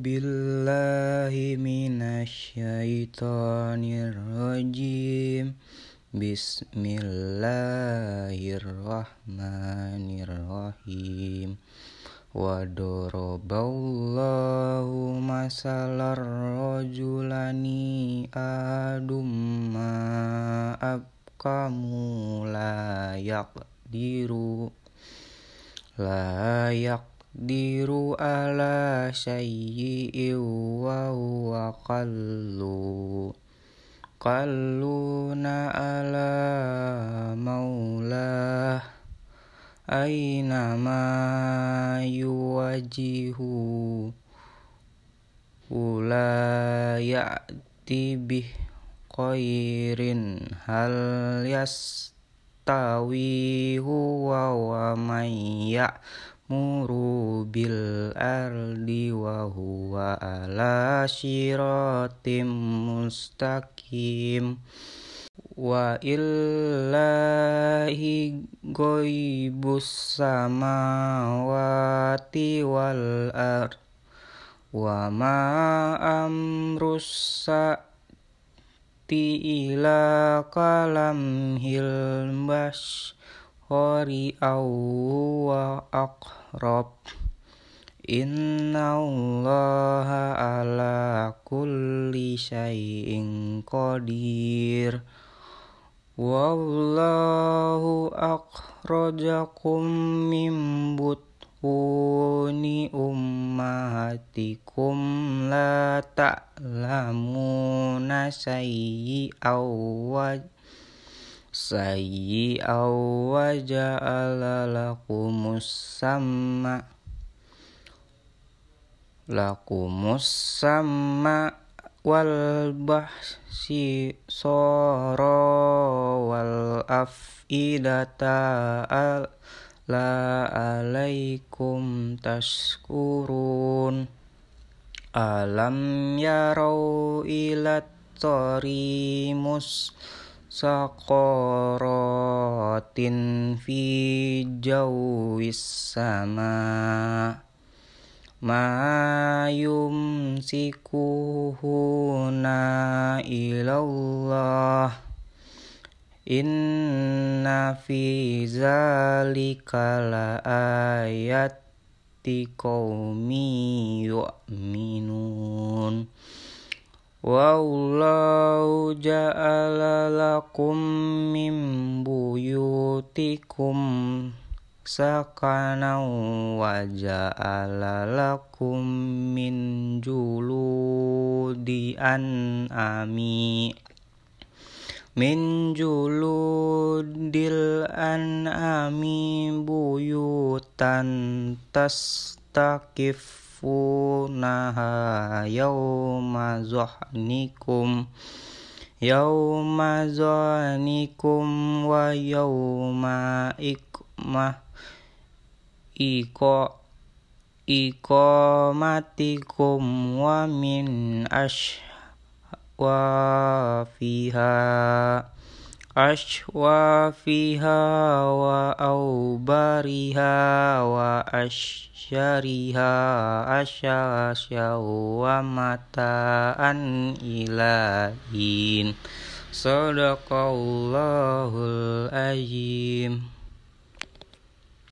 billahi minasyaitonirrajim. Bismillahirrahmanirrahim. Wa doroballahu masalar rajulani adum ma'ab layak diru layak diru ala sayyi'i wa huwa qallu. Qalluna ala maulah. Ainama yuwajihu. Ula ya'ti bih qairin hal yastawi huwa wa ya man muru bil ardi wa huwa ala siratim mustaqim. Wa illahi goibus samawati wal ard. Wa ma amrus sa'ti ila kalam hilbash qari'aw wa aqrab. Inna allaha ala kulli syai'in qadir. Wallahu akhrajakum min butuni ummahatikum. La ta'lamuna syai'aw wajah sayyi'a wa ja'ala lakumus sama lakumus sama wal bahsi soro wal afidata al la alaikum tashkurun. Alam yarau ilat tori mus sakorotin fi jawis sama. Mayum sikuhuna ilallah. Inna fi zalika la ayat qawmi yu'minun. Wallahu ja'ala lakum min buyutikum sakana wa ja'ala lakum min juludi an'ami min juludil an'ami buyutan tastakifunaha yawma zuhnikum yawma zuhnikum wa yawma ikmah iko iqamatikum wa min ashwafiha ashwafiha wa aubariha wa asyariha asyasya wa mata'an ilahin sadaqallahul azim